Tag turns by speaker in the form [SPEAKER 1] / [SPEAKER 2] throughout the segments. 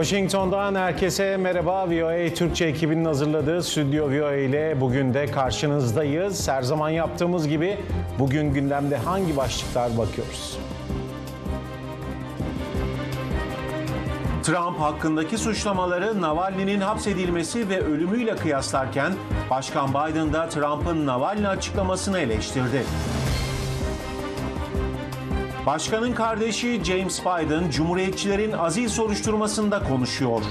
[SPEAKER 1] Washington'dan herkese merhaba. VOA Türkçe ekibinin hazırladığı Stüdyo VOA ile bugün de karşınızdayız. Her zaman yaptığımız gibi bugün gündemde hangi başlıklar bakıyoruz? Trump hakkındaki suçlamaları Navalny'nin hapsedilmesi ve ölümüyle kıyaslarken Başkan Biden da Trump'ın Navalny açıklamasını eleştirdi. Başkanın kardeşi James Biden, Cumhuriyetçilerin azil soruşturmasında konuşuyor.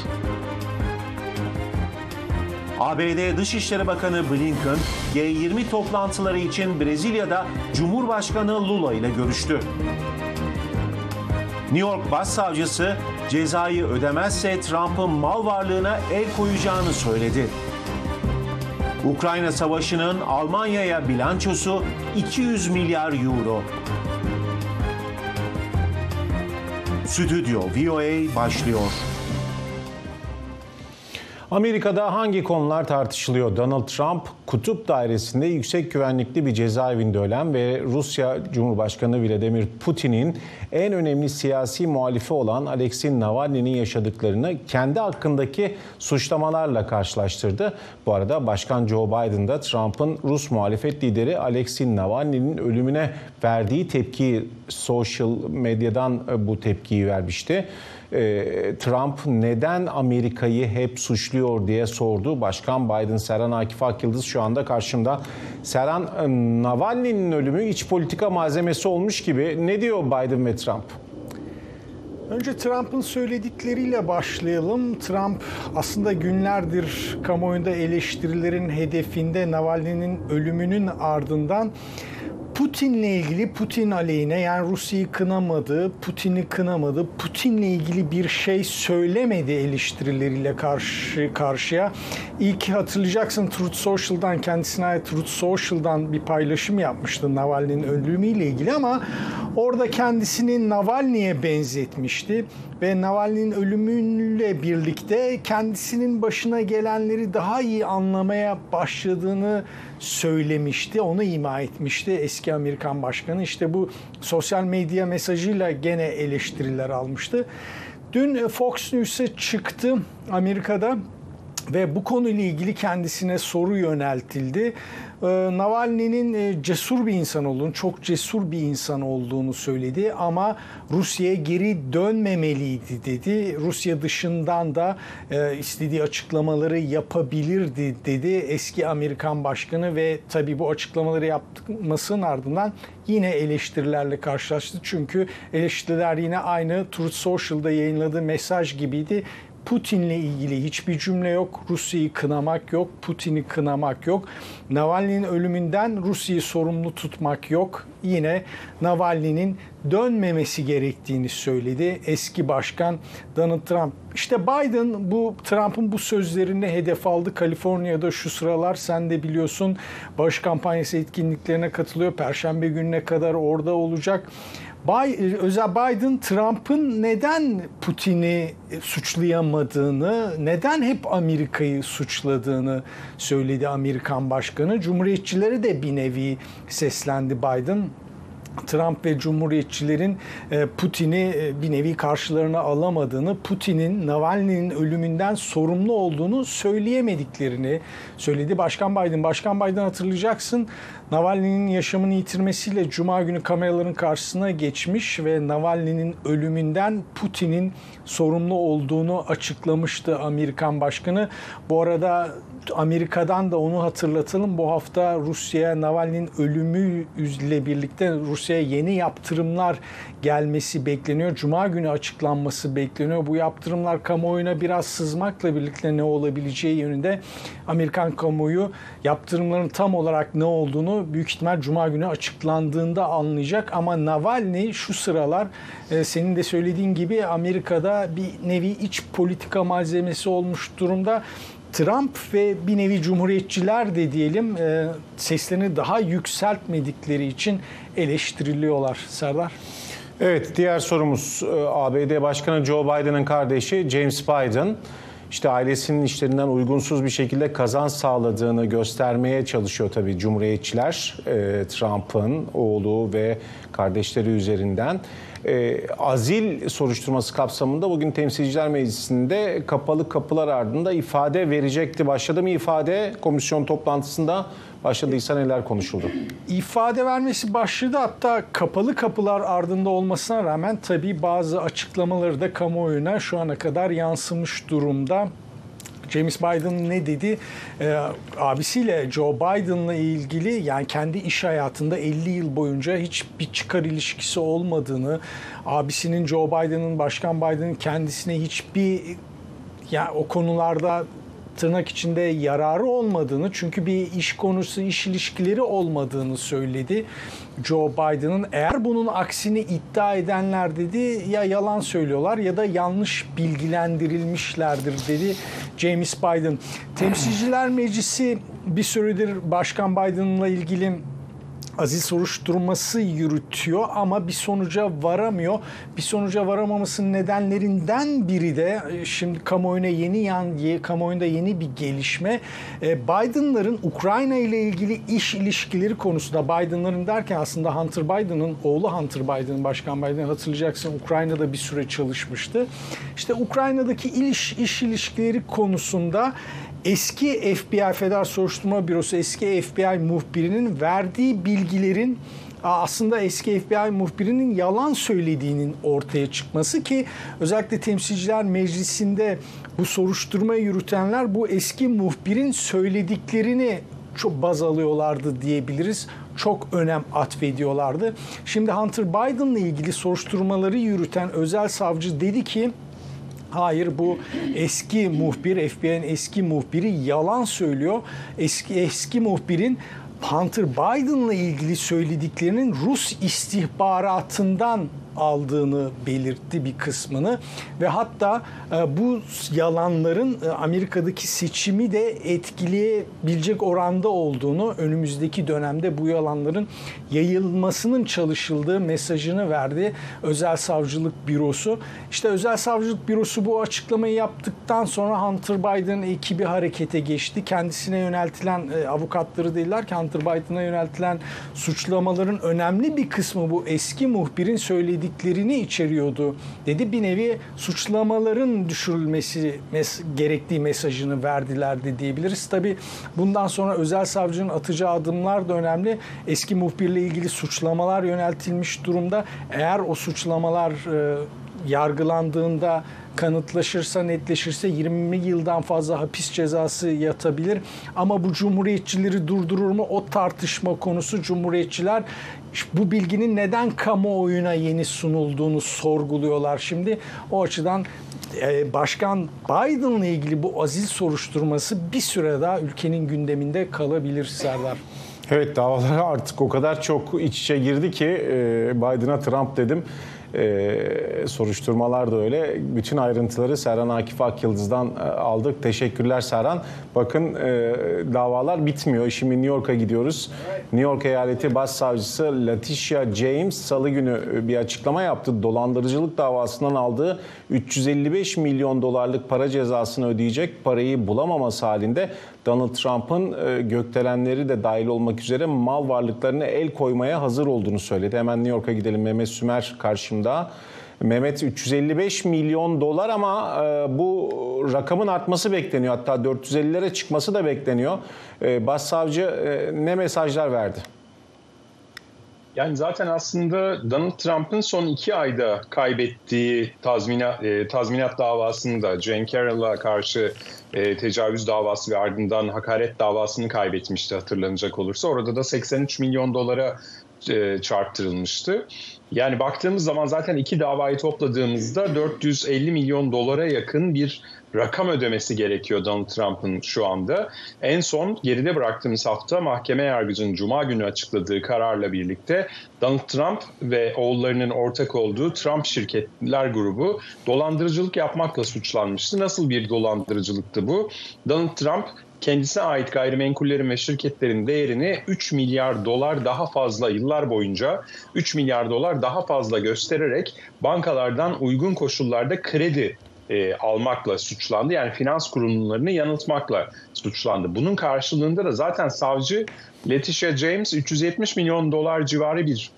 [SPEAKER 1] ABD Dışişleri Bakanı Blinken, G20 toplantıları için Brezilya'da Cumhurbaşkanı Lula ile görüştü. New York Başsavcısı cezayı ödemezse Trump'ın mal varlığına el koyacağını söyledi. Ukrayna Savaşı'nın Almanya'ya bilançosu 200 milyar euro. Stüdyo VOA başlıyor. Amerika'da hangi konular tartışılıyor? Donald Trump kutup dairesinde yüksek güvenlikli bir cezaevinde ölen ve Rusya Cumhurbaşkanı Vladimir Putin'in en önemli siyasi muhalifi olan Alexei Navalny'nin yaşadıklarını kendi hakkındaki suçlamalarla karşılaştırdı. Bu arada Başkan Joe Biden da Trump'ın Rus muhalefet lideri Alexei Navalny'nin ölümüne verdiği tepkiyi social medyadan bu tepkiyi vermişti. Trump neden Amerika'yı hep suçluyor diye sordu. Başkan Biden, Serhan Akif Akyıldız şu anda karşımda. Serhan, Navalny'nin ölümü iç politika malzemesi olmuş gibi. Ne diyor Biden ve Trump?
[SPEAKER 2] Önce Trump'ın söyledikleriyle başlayalım. Trump aslında günlerdir kamuoyunda eleştirilerin hedefinde Navalny'nin ölümünün ardından Putin'le ilgili Putin aleyhine yani Rusya'yı kınamadı, Putin'i kınamadı, Putin'le ilgili bir şey söylemedi eleştirileriyle karşı karşıya. İlk hatırlayacaksın Truth Social'dan kendisine ait Truth Social'dan bir paylaşım yapmıştı Navalny'nin ölümüyle ilgili ama orada kendisini Navalny'ye benzetmişti ve Navalny'nin ölümüyle birlikte kendisinin başına gelenleri daha iyi anlamaya başladığını söylemişti. Onu ima etmişti eski Amerikan başkanı. İşte bu sosyal medya mesajıyla gene eleştiriler almıştı. Dün Fox News'e çıktı Amerika'da ve bu konuyla ilgili kendisine soru yöneltildi. Navalny'nin cesur bir insan olduğunu, çok cesur bir insan olduğunu söyledi ama Rusya'ya geri dönmemeliydi dedi. Rusya dışından da istediği açıklamaları yapabilirdi dedi eski Amerikan başkanı ve tabii bu açıklamaları yapmasının ardından yine eleştirilerle karşılaştı. Çünkü eleştiriler yine aynı Truth Social'da yayınladığı mesaj gibiydi. Putin'le ilgili hiçbir cümle yok. Rusya'yı kınamak yok. Putin'i kınamak yok. Navalny'nin ölümünden Rusya'yı sorumlu tutmak yok. Yine Navalny'nin dönmemesi gerektiğini söyledi eski başkan Donald Trump. İşte Biden bu Trump'ın bu sözlerini hedef aldı. Kaliforniya'da şu sıralar sen de biliyorsun bağış kampanyası etkinliklerine katılıyor. Perşembe gününe kadar orada olacak. Özel Biden Trump'ın neden Putin'i suçlayamadığını, neden hep Amerika'yı suçladığını söyledi Amerikan başkanı. Cumhuriyetçilere de bir nevi seslendi Biden. Trump ve Cumhuriyetçilerin Putin'i bir nevi karşılarına alamadığını, Putin'in Navalny'nin ölümünden sorumlu olduğunu söyleyemediklerini söyledi. Başkan Biden, Başkan Biden hatırlayacaksın Navalny'nin yaşamını yitirmesiyle Cuma günü kameraların karşısına geçmiş ve Navalny'nin ölümünden Putin'in sorumlu olduğunu açıklamıştı Amerikan Başkanı. Bu arada Amerika'dan da onu hatırlatalım. Bu hafta Rusya'ya Navalny'nin ölümüyle birlikte Rusya'ya yeni yaptırımlar gelmesi bekleniyor. Cuma günü açıklanması bekleniyor. Bu yaptırımlar kamuoyuna biraz sızmakla birlikte ne olabileceği yönünde Amerikan kamuoyu yaptırımların tam olarak ne olduğunu büyük ihtimal Cuma günü açıklandığında anlayacak. Ama Navalny şu sıralar senin de söylediğin gibi Amerika'da bir nevi iç politika malzemesi olmuş durumda. Trump ve bir nevi cumhuriyetçiler de diyelim seslerini daha yükseltmedikleri için eleştiriliyorlar Serdar.
[SPEAKER 1] Evet diğer sorumuz ABD Başkanı Joe Biden'ın kardeşi James Biden. İşte ailesinin işlerinden uygunsuz bir şekilde kazanç sağladığını göstermeye çalışıyor tabii Cumhuriyetçiler. Trump'ın oğlu ve kardeşleri üzerinden. e, azil soruşturması kapsamında bugün Temsilciler Meclisi'nde kapalı kapılar ardında ifade verecekti. Başladı mı ifade komisyon toplantısında? Başladıysa neler konuşuldu?
[SPEAKER 2] İfade vermesi başladı hatta kapalı kapılar ardında olmasına rağmen tabii bazı açıklamaları da kamuoyuna şu ana kadar yansımış durumda. James Biden ne dedi? Ee, abisiyle Joe Biden'la ilgili yani kendi iş hayatında 50 yıl boyunca hiçbir çıkar ilişkisi olmadığını, abisinin Joe Biden'ın, Başkan Biden'ın kendisine hiçbir yani o konularda tırnak içinde yararı olmadığını çünkü bir iş konusu, iş ilişkileri olmadığını söyledi. Joe Biden'ın eğer bunun aksini iddia edenler dedi ya yalan söylüyorlar ya da yanlış bilgilendirilmişlerdir dedi James Biden. Temsilciler Meclisi bir süredir Başkan Biden'la ilgili aziz soruşturması yürütüyor ama bir sonuca varamıyor. Bir sonuca varamamasının nedenlerinden biri de e, şimdi kamuoyuna yeni yan kamuoyunda yeni bir gelişme. E, Biden'ların Ukrayna ile ilgili iş ilişkileri konusunda Biden'ların derken aslında Hunter Biden'ın oğlu Hunter Biden'ın Başkan Biden hatırlayacaksın Ukrayna'da bir süre çalışmıştı. İşte Ukrayna'daki iş, iş ilişkileri konusunda eski FBI Federal Soruşturma Bürosu eski FBI muhbirinin verdiği bilgilerin aslında eski FBI muhbirinin yalan söylediğinin ortaya çıkması ki özellikle Temsilciler Meclisi'nde bu soruşturmayı yürütenler bu eski muhbirin söylediklerini çok baz alıyorlardı diyebiliriz. Çok önem atfediyorlardı. Şimdi Hunter Biden'la ilgili soruşturmaları yürüten özel savcı dedi ki Hayır bu eski muhbir, FBI'nin eski muhbiri yalan söylüyor. Eski eski muhbirin Hunter Biden'la ilgili söylediklerinin Rus istihbaratından aldığını belirtti bir kısmını ve hatta e, bu yalanların e, Amerika'daki seçimi de etkileyebilecek oranda olduğunu önümüzdeki dönemde bu yalanların yayılmasının çalışıldığı mesajını verdi Özel Savcılık Bürosu. İşte Özel Savcılık Bürosu bu açıklamayı yaptıktan sonra Hunter Biden ekibi harekete geçti. Kendisine yöneltilen e, avukatları değiller ki Hunter Biden'a yöneltilen suçlamaların önemli bir kısmı bu eski muhbirin söylediği söylediklerini içeriyordu dedi. Bir nevi suçlamaların düşürülmesi mes gerektiği mesajını verdilerdi diyebiliriz. Tabi bundan sonra özel savcının atacağı adımlar da önemli. Eski muhbirle ilgili suçlamalar yöneltilmiş durumda. Eğer o suçlamalar e, yargılandığında kanıtlaşırsa, netleşirse 20 yıldan fazla hapis cezası yatabilir. Ama bu cumhuriyetçileri durdurur mu? O tartışma konusu cumhuriyetçiler bu bilginin neden kamuoyuna yeni sunulduğunu sorguluyorlar şimdi. O açıdan e, Başkan Biden'la ilgili bu azil soruşturması bir süre daha ülkenin gündeminde kalabilir Serdar.
[SPEAKER 1] Evet davalar artık o kadar çok iç içe girdi ki e, Biden'a Trump dedim. Ee, soruşturmalar da öyle. Bütün ayrıntıları Serhan Akif Akyıldız'dan e, aldık. Teşekkürler Serhan. Bakın e, davalar bitmiyor. Şimdi New York'a gidiyoruz. New York Eyaleti Başsavcısı Letitia James salı günü e, bir açıklama yaptı. Dolandırıcılık davasından aldığı 355 milyon dolarlık para cezasını ödeyecek parayı bulamaması halinde Donald Trump'ın e, gökdelenleri de dahil olmak üzere mal varlıklarını el koymaya hazır olduğunu söyledi. Hemen New York'a gidelim. Mehmet Sümer karşımda. Mehmet 355 milyon dolar ama e, bu rakamın artması bekleniyor. Hatta 450'lere çıkması da bekleniyor. E, Başsavcı e, ne mesajlar verdi?
[SPEAKER 3] Yani zaten aslında Donald Trump'ın son iki ayda kaybettiği tazminat, e, tazminat davasında Jane Carroll'a karşı e, tecavüz davası ve ardından hakaret davasını kaybetmişti hatırlanacak olursa. Orada da 83 milyon dolara e, çarptırılmıştı. Yani baktığımız zaman zaten iki davayı topladığımızda 450 milyon dolara yakın bir rakam ödemesi gerekiyor Donald Trump'ın şu anda. En son geride bıraktığımız hafta mahkeme yargıcının cuma günü açıkladığı kararla birlikte Donald Trump ve oğullarının ortak olduğu Trump şirketler grubu dolandırıcılık yapmakla suçlanmıştı. Nasıl bir dolandırıcılıktı bu? Donald Trump kendisine ait gayrimenkullerin ve şirketlerin değerini 3 milyar dolar daha fazla yıllar boyunca 3 milyar dolar daha fazla göstererek bankalardan uygun koşullarda kredi e, almakla suçlandı. Yani finans kurumlarını yanıltmakla suçlandı. Bunun karşılığında da zaten savcı Letitia James 370 milyon dolar civarı bir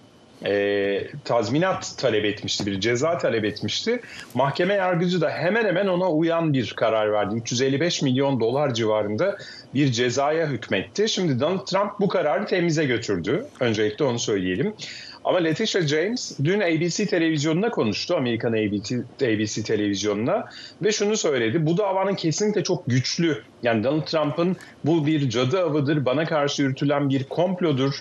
[SPEAKER 3] e, tazminat talep etmişti, bir ceza talep etmişti. Mahkeme yargıcı da hemen hemen ona uyan bir karar verdi. 355 milyon dolar civarında bir cezaya hükmetti. Şimdi Donald Trump bu kararı temize götürdü. Öncelikle onu söyleyelim. Ama Letitia James dün ABC televizyonuna konuştu, Amerikan ABC, ABC televizyonuna ve şunu söyledi. Bu davanın kesinlikle çok güçlü. Yani Donald Trump'ın bu bir cadı avıdır, bana karşı yürütülen bir komplodur.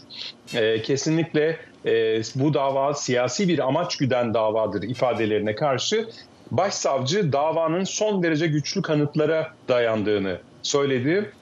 [SPEAKER 3] Ee, kesinlikle e, bu dava siyasi bir amaç güden davadır ifadelerine karşı başsavcı davanın son derece güçlü kanıtlara dayandığını söyledi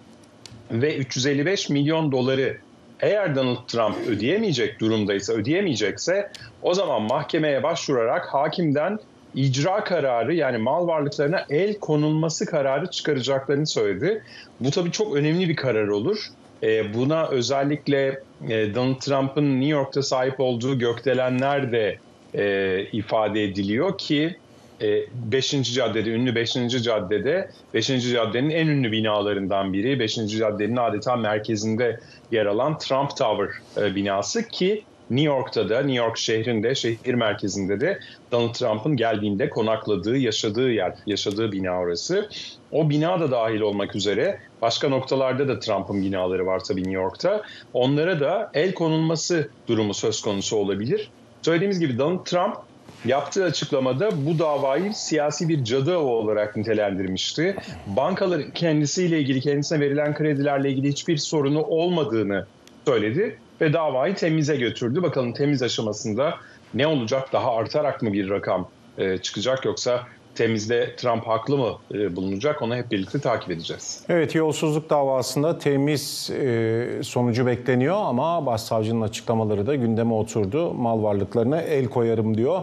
[SPEAKER 3] ve 355 milyon doları eğer Donald Trump ödeyemeyecek durumdaysa, ödeyemeyecekse o zaman mahkemeye başvurarak hakimden icra kararı yani mal varlıklarına el konulması kararı çıkaracaklarını söyledi. Bu tabii çok önemli bir karar olur. E, buna özellikle e, Donald Trump'ın New York'ta sahip olduğu gökdelenler de e, ifade ediliyor ki 5. caddede, ünlü 5. caddede, 5. caddenin en ünlü binalarından biri, 5. caddenin adeta merkezinde yer alan Trump Tower binası ki New York'ta da, New York şehrinde, şehir merkezinde de Donald Trump'ın geldiğinde konakladığı, yaşadığı yer, yaşadığı bina orası. O bina da dahil olmak üzere başka noktalarda da Trump'ın binaları var tabii New York'ta. Onlara da el konulması durumu söz konusu olabilir. Söylediğimiz gibi Donald Trump yaptığı açıklamada bu davayı siyasi bir cadı avı olarak nitelendirmişti. Bankaların kendisiyle ilgili, kendisine verilen kredilerle ilgili hiçbir sorunu olmadığını söyledi ve davayı temize götürdü. Bakalım temiz aşamasında ne olacak? Daha artarak mı bir rakam e, çıkacak yoksa temizde Trump haklı mı e, bulunacak? Onu hep birlikte takip edeceğiz.
[SPEAKER 1] Evet yolsuzluk davasında temiz e, sonucu bekleniyor ama başsavcının açıklamaları da gündeme oturdu. Mal varlıklarına el koyarım diyor.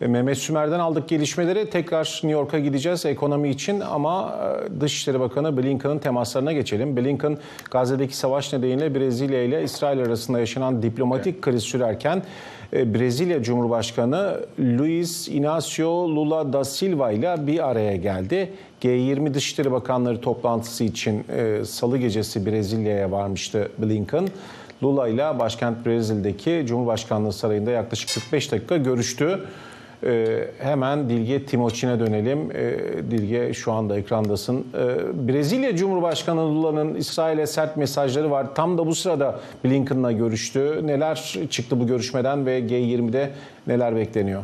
[SPEAKER 1] E, Mehmet Sümer'den aldık gelişmeleri. Tekrar New York'a gideceğiz ekonomi için ama e, Dışişleri Bakanı Blinken'ın temaslarına geçelim. Blinken Gazze'deki savaş nedeniyle Brezilya ile İsrail arasında yaşanan diplomatik evet. kriz sürerken e, Brezilya Cumhurbaşkanı Luiz Inácio Lula da Silva ile bir araya geldi. G20 Dışişleri Bakanları toplantısı için salı gecesi Brezilya'ya varmıştı Blinken. Lula ile başkent Brezilya'daki Cumhurbaşkanlığı Sarayı'nda yaklaşık 45 dakika görüştü. Ee, hemen Dilge Timoçin'e dönelim. Ee, Dilge şu anda ekrandasın. Ee, Brezilya Cumhurbaşkanı Lula'nın İsrail'e sert mesajları var. Tam da bu sırada Blinken'la görüştü. Neler çıktı bu görüşmeden ve G20'de neler bekleniyor?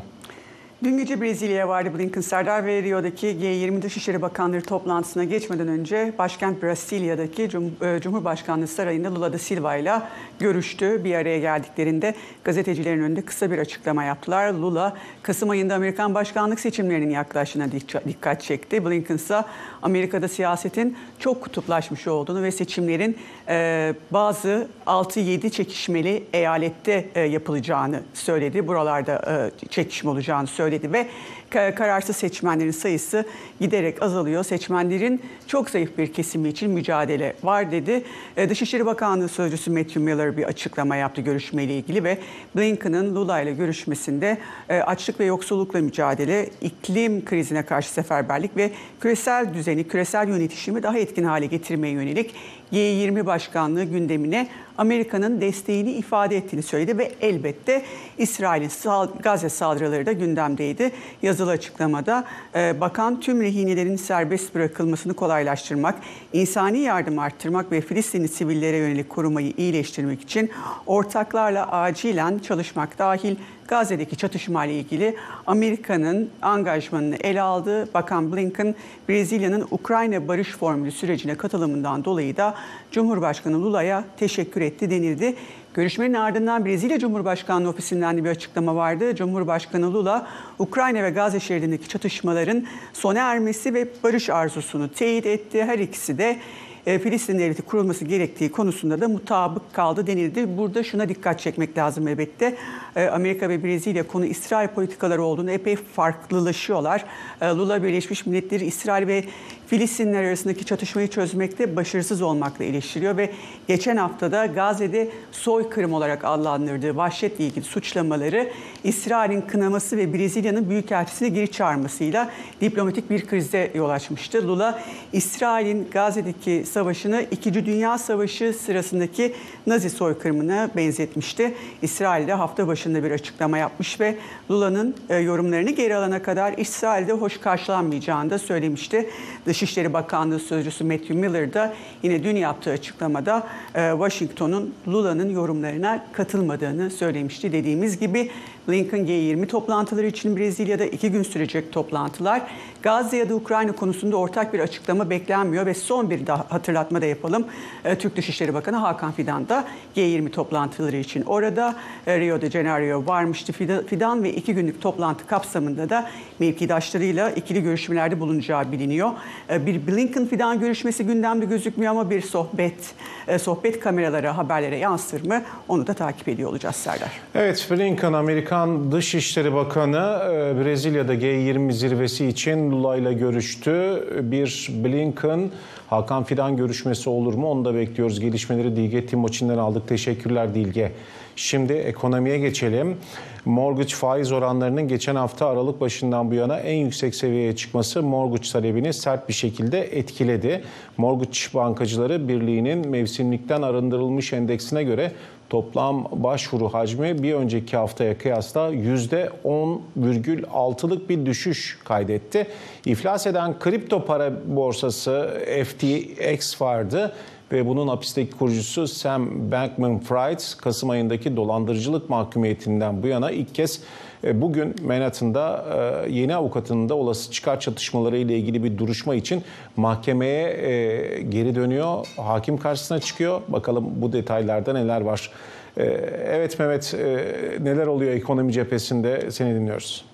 [SPEAKER 4] Dün gece Brezilya'ya vardı Blinken Serdar ve Rio'daki G20 Dışişleri Bakanları toplantısına geçmeden önce başkent Brezilya'daki e, Cumhurbaşkanlığı Sarayı'nda Lula da Silva ile görüştü. Bir araya geldiklerinde gazetecilerin önünde kısa bir açıklama yaptılar. Lula, Kasım ayında Amerikan başkanlık seçimlerinin yaklaştığına dikkat çekti. Blinken ise Amerika'da siyasetin çok kutuplaşmış olduğunu ve seçimlerin e, bazı 6-7 çekişmeli eyalette e, yapılacağını söyledi. Buralarda çekişme olacağını söyledi söyledi ve kararsız seçmenlerin sayısı giderek azalıyor. Seçmenlerin çok zayıf bir kesimi için mücadele var dedi. E, Dışişleri Bakanlığı Sözcüsü Matthew Miller bir açıklama yaptı görüşmeyle ilgili ve Blinken'ın Lula ile görüşmesinde e, açlık ve yoksullukla mücadele, iklim krizine karşı seferberlik ve küresel düzeni, küresel yönetişimi daha etkin hale getirmeye yönelik G20 başkanlığı gündemine Amerika'nın desteğini ifade ettiğini söyledi ve elbette İsrail'in Gazze saldırıları da gündemdeydi. Yazılı açıklamada e, bakan tüm rehinelerin serbest bırakılmasını kolaylaştırmak, insani yardım arttırmak ve Filistinli sivillere yönelik korumayı iyileştirmek için ortaklarla acilen çalışmak dahil Gazze'deki çatışma ile ilgili Amerika'nın angajmanını ele aldı. Bakan Blinken, Brezilya'nın Ukrayna barış formülü sürecine katılımından dolayı da Cumhurbaşkanı Lula'ya teşekkür etti denildi. Görüşmenin ardından Brezilya Cumhurbaşkanlığı ofisinden de bir açıklama vardı. Cumhurbaşkanı Lula, Ukrayna ve Gazze şeridindeki çatışmaların sona ermesi ve barış arzusunu teyit etti. Her ikisi de e, Filistin devleti kurulması gerektiği konusunda da mutabık kaldı denildi. Burada şuna dikkat çekmek lazım elbette. E, Amerika ve Brezilya konu İsrail politikaları olduğunu epey farklılaşıyorlar. E, Lula Birleşmiş Milletleri İsrail ve Filistinler arasındaki çatışmayı çözmekte başarısız olmakla eleştiriyor ve geçen haftada Gazze'de soykırım olarak adlandırdığı vahşetle ilgili suçlamaları İsrail'in kınaması ve Brezilya'nın büyükelçisini geri çağırmasıyla diplomatik bir krize yol açmıştı. Lula, İsrail'in Gazze'deki savaşını 2. Dünya Savaşı sırasındaki Nazi soykırımına benzetmişti. İsrail'de hafta başında bir açıklama yapmış ve Lula'nın e, yorumlarını geri alana kadar İsrail'de hoş karşılanmayacağını da söylemişti. Dışişleri Bakanlığı Sözcüsü Matthew Miller da yine dün yaptığı açıklamada e, Washington'un Lula'nın yorumlarına katılmadığını söylemişti. Dediğimiz gibi Lincoln G20 toplantıları için Brezilya'da iki gün sürecek toplantılar. Gazze ya da Ukrayna konusunda ortak bir açıklama beklenmiyor ve son bir daha hatırlatma da yapalım. E, Türk Dışişleri Bakanı Hakan Fidan da G20 toplantıları için orada e, Rio de Janeiro varmıştı. Fidan ve iki günlük toplantı kapsamında da mevkidaşlarıyla ikili görüşmelerde bulunacağı biliniyor. E, bir Blinken-Fidan görüşmesi gündemde gözükmüyor ama bir sohbet, sohbet kameralara, haberlere yansır mı? Onu da takip ediyor olacağız Serdar.
[SPEAKER 1] Evet, Blinken Amerikan Dışişleri Bakanı Brezilya'da G20 zirvesi için Lula ile görüştü. Bir Blinken Hakan Fidan görüşmesi olur mu? Onu da bekliyoruz. Gelişmeleri Dilge Timoçin'den aldık. Teşekkürler Dilge. Şimdi ekonomiye geçelim. Mortgage faiz oranlarının geçen hafta Aralık başından bu yana en yüksek seviyeye çıkması mortgage talebini sert bir şekilde etkiledi. Mortgage Bankacıları Birliği'nin mevsimlikten arındırılmış endeksine göre toplam başvuru hacmi bir önceki haftaya kıyasla %10,6'lık bir düşüş kaydetti. İflas eden kripto para borsası FTX vardı ve bunun hapisteki kurucusu Sam Bankman-Fried Kasım ayındaki dolandırıcılık mahkumiyetinden bu yana ilk kez bugün Manhattan'da e, yeni avukatının da olası çıkar çatışmaları ile ilgili bir duruşma için mahkemeye e, geri dönüyor. Hakim karşısına çıkıyor. Bakalım bu detaylarda neler var. Evet Mehmet neler oluyor ekonomi cephesinde seni dinliyoruz.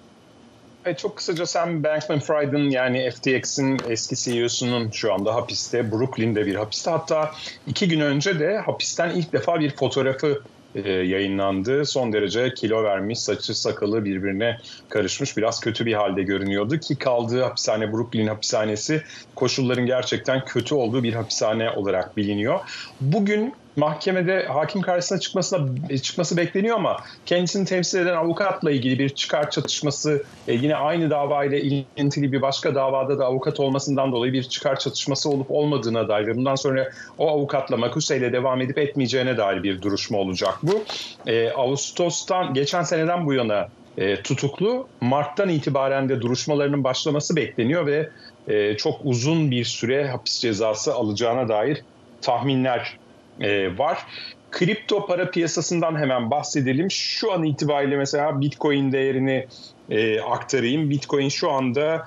[SPEAKER 3] Evet, çok kısaca Sam Bankman-Fried'in yani FTX'in eski CEO'sunun şu anda hapiste, Brooklyn'de bir hapiste. Hatta iki gün önce de hapisten ilk defa bir fotoğrafı e, yayınlandı. Son derece kilo vermiş, saçı sakalı birbirine karışmış, biraz kötü bir halde görünüyordu ki kaldığı hapishane Brooklyn hapishanesi koşulların gerçekten kötü olduğu bir hapishane olarak biliniyor. Bugün mahkemede hakim karşısına çıkmasına çıkması bekleniyor ama kendisini temsil eden avukatla ilgili bir çıkar çatışması e, yine aynı davayla ilintili bir başka davada da avukat olmasından dolayı bir çıkar çatışması olup olmadığına dair ve bundan sonra o avukatla Makuse ile devam edip etmeyeceğine dair bir duruşma olacak bu. E, Ağustos'tan geçen seneden bu yana e, tutuklu. Mart'tan itibaren de duruşmalarının başlaması bekleniyor ve e, çok uzun bir süre hapis cezası alacağına dair tahminler e, var. Kripto para piyasasından hemen bahsedelim. Şu an itibariyle mesela Bitcoin değerini e, aktarayım. Bitcoin şu anda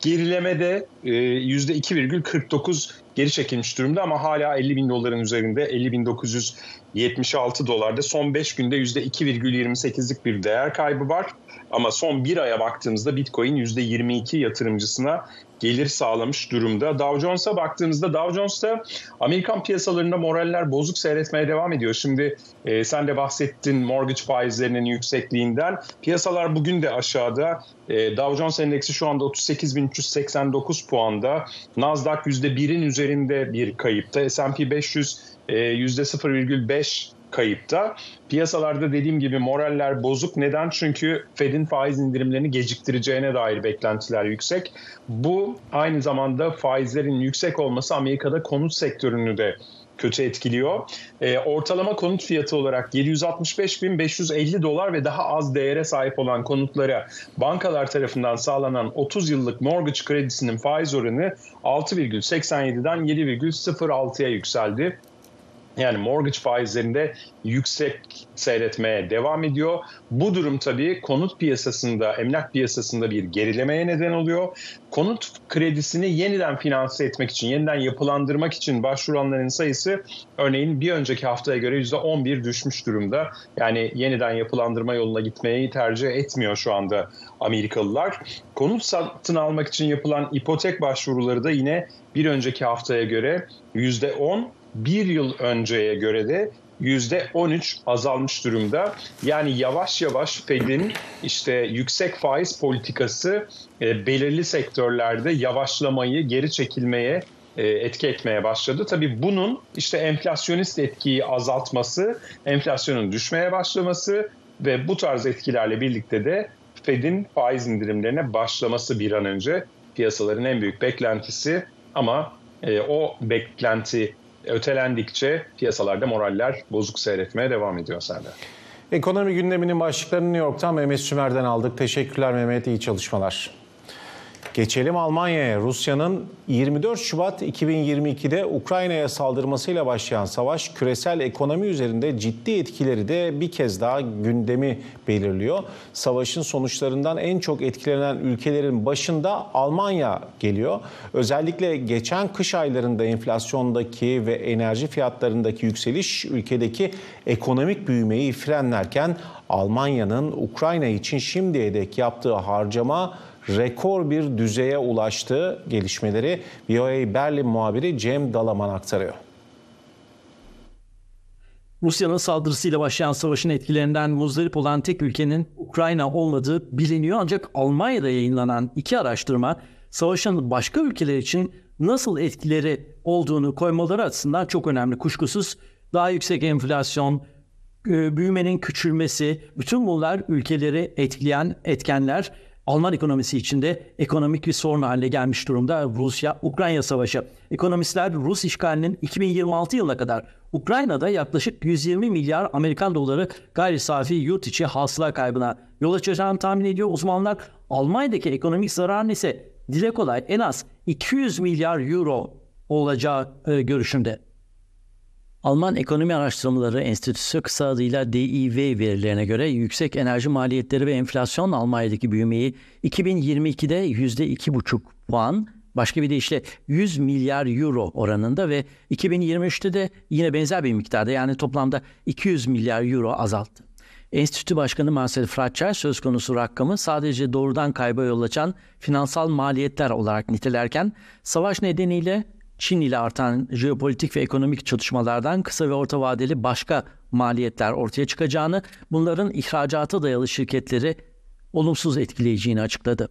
[SPEAKER 3] gerilemede e, %2,49 geri çekilmiş durumda ama hala 50 bin doların üzerinde 50 bin 976 dolarda son 5 günde %2,28'lik bir değer kaybı var. Ama son bir aya baktığımızda Bitcoin %22 yatırımcısına gelir sağlamış durumda. Dow Jones'a baktığımızda Dow Jones'ta Amerikan piyasalarında moraller bozuk seyretmeye devam ediyor. Şimdi e, sen de bahsettin mortgage faizlerinin yüksekliğinden. Piyasalar bugün de aşağıda. E, Dow Jones endeksi şu anda 38.389 puanda. Nasdaq %1'in üzerinde bir kayıpta. S&P 500 e, %0,5 kayıpta. Piyasalarda dediğim gibi moraller bozuk. Neden? Çünkü Fed'in faiz indirimlerini geciktireceğine dair beklentiler yüksek. Bu aynı zamanda faizlerin yüksek olması Amerika'da konut sektörünü de kötü etkiliyor. E, ortalama konut fiyatı olarak 765.550 dolar ve daha az değere sahip olan konutlara bankalar tarafından sağlanan 30 yıllık mortgage kredisinin faiz oranı 6,87'den 7,06'ya yükseldi. Yani mortgage faizlerinde yüksek seyretmeye devam ediyor. Bu durum tabii konut piyasasında, emlak piyasasında bir gerilemeye neden oluyor. Konut kredisini yeniden finanse etmek için, yeniden yapılandırmak için başvuranların sayısı örneğin bir önceki haftaya göre %11 düşmüş durumda. Yani yeniden yapılandırma yoluna gitmeyi tercih etmiyor şu anda Amerikalılar. Konut satın almak için yapılan ipotek başvuruları da yine bir önceki haftaya göre %10 bir yıl önceye göre de %13 azalmış durumda. Yani yavaş yavaş Fed'in işte yüksek faiz politikası e, belirli sektörlerde yavaşlamayı, geri çekilmeye e, etki etmeye başladı. Tabii bunun işte enflasyonist etkiyi azaltması, enflasyonun düşmeye başlaması ve bu tarz etkilerle birlikte de Fed'in faiz indirimlerine başlaması bir an önce piyasaların en büyük beklentisi ama e, o beklenti ötelendikçe piyasalarda moraller bozuk seyretmeye devam ediyor Serdar.
[SPEAKER 1] Ekonomi gündeminin başlıklarını New York'tan Mehmet Sümer'den aldık. Teşekkürler Mehmet, iyi çalışmalar. Geçelim Almanya'ya. Rusya'nın 24 Şubat 2022'de Ukrayna'ya saldırmasıyla başlayan savaş küresel ekonomi üzerinde ciddi etkileri de bir kez daha gündemi belirliyor. Savaşın sonuçlarından en çok etkilenen ülkelerin başında Almanya geliyor. Özellikle geçen kış aylarında enflasyondaki ve enerji fiyatlarındaki yükseliş ülkedeki ekonomik büyümeyi frenlerken Almanya'nın Ukrayna için şimdiye dek yaptığı harcama rekor bir düzeye ulaştığı gelişmeleri VOA Berlin muhabiri Cem Dalaman aktarıyor.
[SPEAKER 5] Rusya'nın saldırısıyla başlayan savaşın etkilerinden muzdarip olan tek ülkenin Ukrayna olmadığı biliniyor. Ancak Almanya'da yayınlanan iki araştırma savaşın başka ülkeler için nasıl etkileri olduğunu koymaları açısından çok önemli. Kuşkusuz daha yüksek enflasyon, büyümenin küçülmesi, bütün bunlar ülkeleri etkileyen etkenler. Alman ekonomisi içinde ekonomik bir sorun haline gelmiş durumda Rusya-Ukrayna savaşı. Ekonomistler Rus işgalinin 2026 yılına kadar Ukrayna'da yaklaşık 120 milyar Amerikan doları gayri safi yurt içi hasıla kaybına yol açacağını tahmin ediyor. Uzmanlar Almanya'daki ekonomik zararın ise dile kolay en az 200 milyar euro olacağı e, görüşünde. Alman Ekonomi Araştırmaları Enstitüsü kısa adıyla DIV verilerine göre yüksek enerji maliyetleri ve enflasyon Almanya'daki büyümeyi 2022'de %2,5 puan, başka bir deyişle 100 milyar euro oranında ve 2023'te de yine benzer bir miktarda yani toplamda 200 milyar euro azalttı. Enstitü Başkanı Marcel Fratscher söz konusu rakamı sadece doğrudan kayba yol açan finansal maliyetler olarak nitelerken savaş nedeniyle Çin ile artan jeopolitik ve ekonomik çatışmalardan kısa ve orta vadeli başka maliyetler ortaya çıkacağını, bunların ihracata dayalı şirketleri olumsuz etkileyeceğini açıkladı.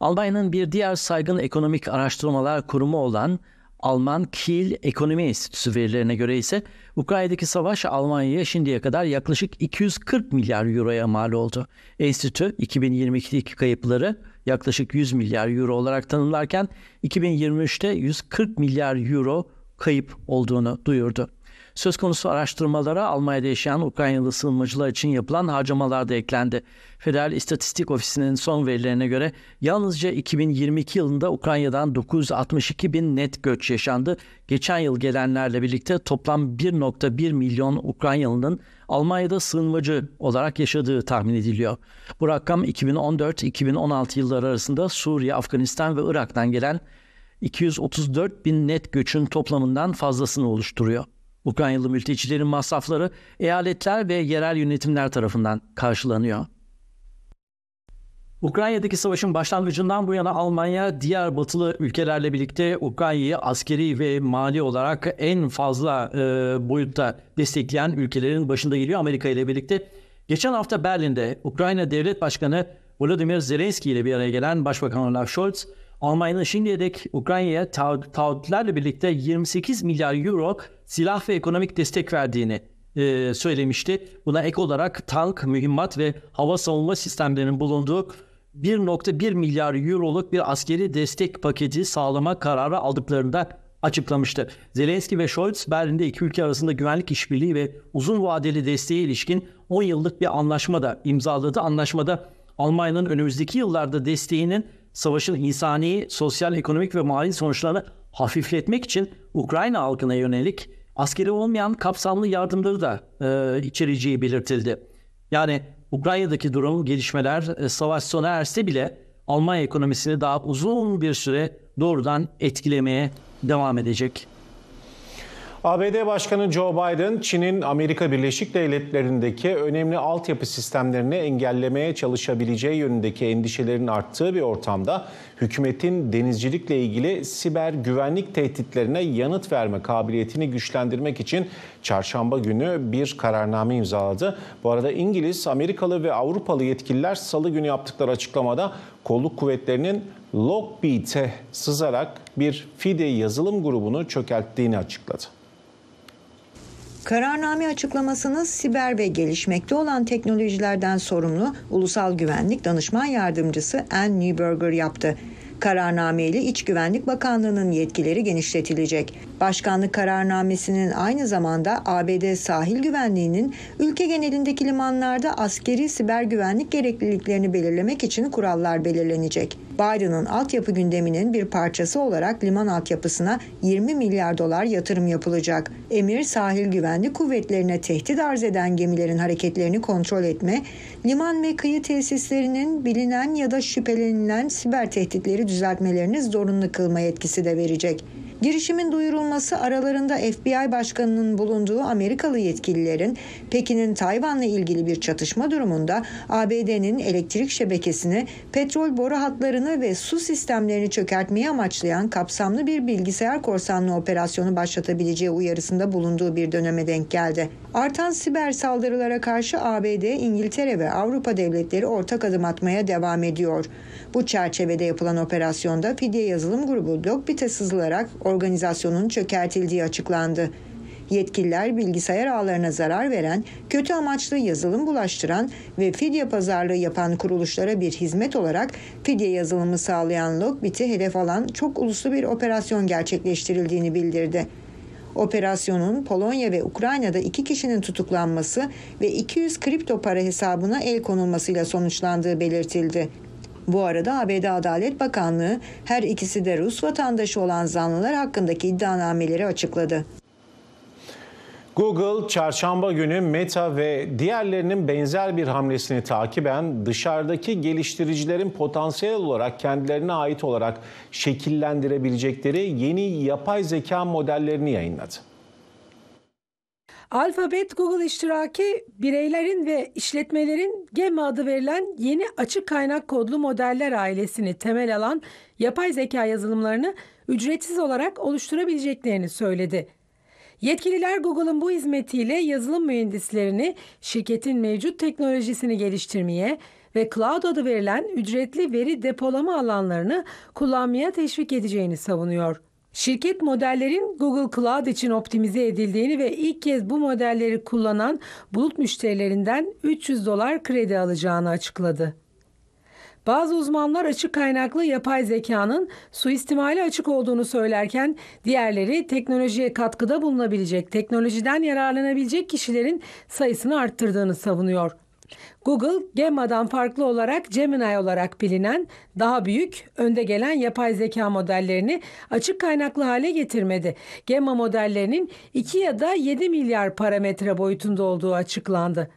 [SPEAKER 5] Almanya'nın bir diğer saygın ekonomik araştırmalar kurumu olan Alman Kiel Ekonomi Enstitüsü verilerine göre ise Ukrayna'daki savaş Almanya'ya şimdiye kadar yaklaşık 240 milyar euroya mal oldu. Enstitü 2022'deki kayıpları yaklaşık 100 milyar euro olarak tanımlarken 2023'te 140 milyar euro kayıp olduğunu duyurdu. Söz konusu araştırmalara Almanya'da yaşayan Ukraynalı sığınmacılar için yapılan harcamalar da eklendi. Federal İstatistik Ofisi'nin son verilerine göre yalnızca 2022 yılında Ukrayna'dan 962 bin net göç yaşandı. Geçen yıl gelenlerle birlikte toplam 1.1 milyon Ukraynalı'nın Almanya'da sığınmacı olarak yaşadığı tahmin ediliyor. Bu rakam 2014-2016 yılları arasında Suriye, Afganistan ve Irak'tan gelen 234 bin net göçün toplamından fazlasını oluşturuyor. Ukraynalı mültecilerin masrafları eyaletler ve yerel yönetimler tarafından karşılanıyor. Ukrayna'daki savaşın başlangıcından bu yana Almanya diğer batılı ülkelerle birlikte Ukrayna'yı askeri ve mali olarak en fazla e, boyutta destekleyen ülkelerin başında geliyor Amerika ile birlikte. Geçen hafta Berlin'de Ukrayna Devlet Başkanı Volodymyr Zelenski ile bir araya gelen Başbakan Olaf Scholz, Almanya'nın şimdiye dek Ukrayna'ya taahhütlerle birlikte 28 milyar euro silah ve ekonomik destek verdiğini e, söylemişti. Buna ek olarak tank, mühimmat ve hava savunma sistemlerinin bulunduğu 1.1 milyar euroluk bir askeri destek paketi sağlama kararı aldıklarını da açıklamıştı. Zelenski ve Scholz Berlin'de iki ülke arasında güvenlik işbirliği ve uzun vadeli desteğe ilişkin 10 yıllık bir anlaşma da imzaladı. Anlaşmada Almanya'nın önümüzdeki yıllarda desteğinin savaşın insani, sosyal, ekonomik ve mali sonuçlarını hafifletmek için Ukrayna halkına yönelik askeri olmayan kapsamlı yardımları da e, içereceği belirtildi. Yani Ukrayna'daki durum, gelişmeler, e, savaş sona erse bile Almanya ekonomisini daha uzun bir süre doğrudan etkilemeye devam edecek.
[SPEAKER 1] ABD Başkanı Joe Biden, Çin'in Amerika Birleşik Devletleri'ndeki önemli altyapı sistemlerini engellemeye çalışabileceği yönündeki endişelerin arttığı bir ortamda hükümetin denizcilikle ilgili siber güvenlik tehditlerine yanıt verme kabiliyetini güçlendirmek için çarşamba günü bir kararname imzaladı. Bu arada İngiliz, Amerikalı ve Avrupalı yetkililer salı günü yaptıkları açıklamada kolluk kuvvetlerinin Lockbeat'e sızarak bir FIDE yazılım grubunu çökerttiğini açıkladı.
[SPEAKER 6] Kararname açıklamasını siber ve gelişmekte olan teknolojilerden sorumlu Ulusal Güvenlik Danışman Yardımcısı Ann Neuberger yaptı. Kararname ile İç Güvenlik Bakanlığı'nın yetkileri genişletilecek. Başkanlık kararnamesinin aynı zamanda ABD sahil güvenliğinin ülke genelindeki limanlarda askeri siber güvenlik gerekliliklerini belirlemek için kurallar belirlenecek. Biden'ın altyapı gündeminin bir parçası olarak liman altyapısına 20 milyar dolar yatırım yapılacak. Emir sahil güvenlik kuvvetlerine tehdit arz eden gemilerin hareketlerini kontrol etme, liman ve kıyı tesislerinin bilinen ya da şüphelenilen siber tehditleri düzeltmelerini zorunlu kılma yetkisi de verecek. Girişimin duyurulması aralarında FBI başkanının bulunduğu Amerikalı yetkililerin Pekin'in Tayvan'la ilgili bir çatışma durumunda ABD'nin elektrik şebekesini, petrol boru hatlarını ve su sistemlerini çökertmeyi amaçlayan kapsamlı bir bilgisayar korsanlığı operasyonu başlatabileceği uyarısında bulunduğu bir döneme denk geldi. Artan siber saldırılara karşı ABD, İngiltere ve Avrupa devletleri ortak adım atmaya devam ediyor. Bu çerçevede yapılan operasyonda fidye yazılım grubu Lockbit'e sızılarak organizasyonun çökertildiği açıklandı. Yetkililer bilgisayar ağlarına zarar veren, kötü amaçlı yazılım bulaştıran ve fidye pazarlığı yapan kuruluşlara bir hizmet olarak fidye yazılımı sağlayan Lockbit'i hedef alan çok uluslu bir operasyon gerçekleştirildiğini bildirdi. Operasyonun Polonya ve Ukrayna'da iki kişinin tutuklanması ve 200 kripto para hesabına el konulmasıyla sonuçlandığı belirtildi. Bu arada ABD Adalet Bakanlığı her ikisi de Rus vatandaşı olan zanlılar hakkındaki iddianameleri açıkladı.
[SPEAKER 1] Google çarşamba günü Meta ve diğerlerinin benzer bir hamlesini takiben dışarıdaki geliştiricilerin potansiyel olarak kendilerine ait olarak şekillendirebilecekleri yeni yapay zeka modellerini yayınladı.
[SPEAKER 7] Alphabet Google iştiraki bireylerin ve işletmelerin Gemma adı verilen yeni açık kaynak kodlu modeller ailesini temel alan yapay zeka yazılımlarını ücretsiz olarak oluşturabileceklerini söyledi. Yetkililer Google'ın bu hizmetiyle yazılım mühendislerini şirketin mevcut teknolojisini geliştirmeye ve cloud adı verilen ücretli veri depolama alanlarını kullanmaya teşvik edeceğini savunuyor. Şirket modellerin Google Cloud için optimize edildiğini ve ilk kez bu modelleri kullanan bulut müşterilerinden 300 dolar kredi alacağını açıkladı. Bazı uzmanlar açık kaynaklı yapay zekanın suistimali açık olduğunu söylerken diğerleri teknolojiye katkıda bulunabilecek, teknolojiden yararlanabilecek kişilerin sayısını arttırdığını savunuyor. Google, Gemma'dan farklı olarak Gemini olarak bilinen daha büyük, önde gelen yapay zeka modellerini açık kaynaklı hale getirmedi. Gemma modellerinin 2 ya da 7 milyar parametre boyutunda olduğu açıklandı.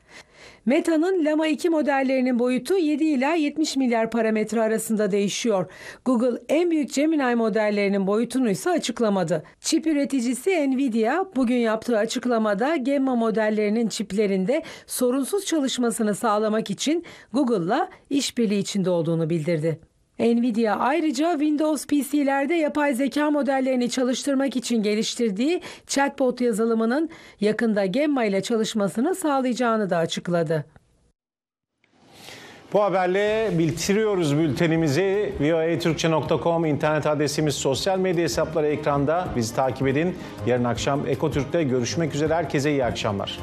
[SPEAKER 7] Meta'nın Llama 2 modellerinin boyutu 7 ila 70 milyar parametre arasında değişiyor. Google en büyük Gemini modellerinin boyutunu ise açıklamadı. Çip üreticisi Nvidia bugün yaptığı açıklamada Gemma modellerinin çiplerinde sorunsuz çalışmasını sağlamak için Google'la işbirliği içinde olduğunu bildirdi. Nvidia ayrıca Windows PC'lerde yapay zeka modellerini çalıştırmak için geliştirdiği chatbot yazılımının yakında Gemma ile çalışmasını sağlayacağını da açıkladı.
[SPEAKER 1] Bu haberle bitiriyoruz bültenimizi. voaturkçe.com internet adresimiz, sosyal medya hesapları ekranda. Bizi takip edin. Yarın akşam Ekotürk'te görüşmek üzere. Herkese iyi akşamlar.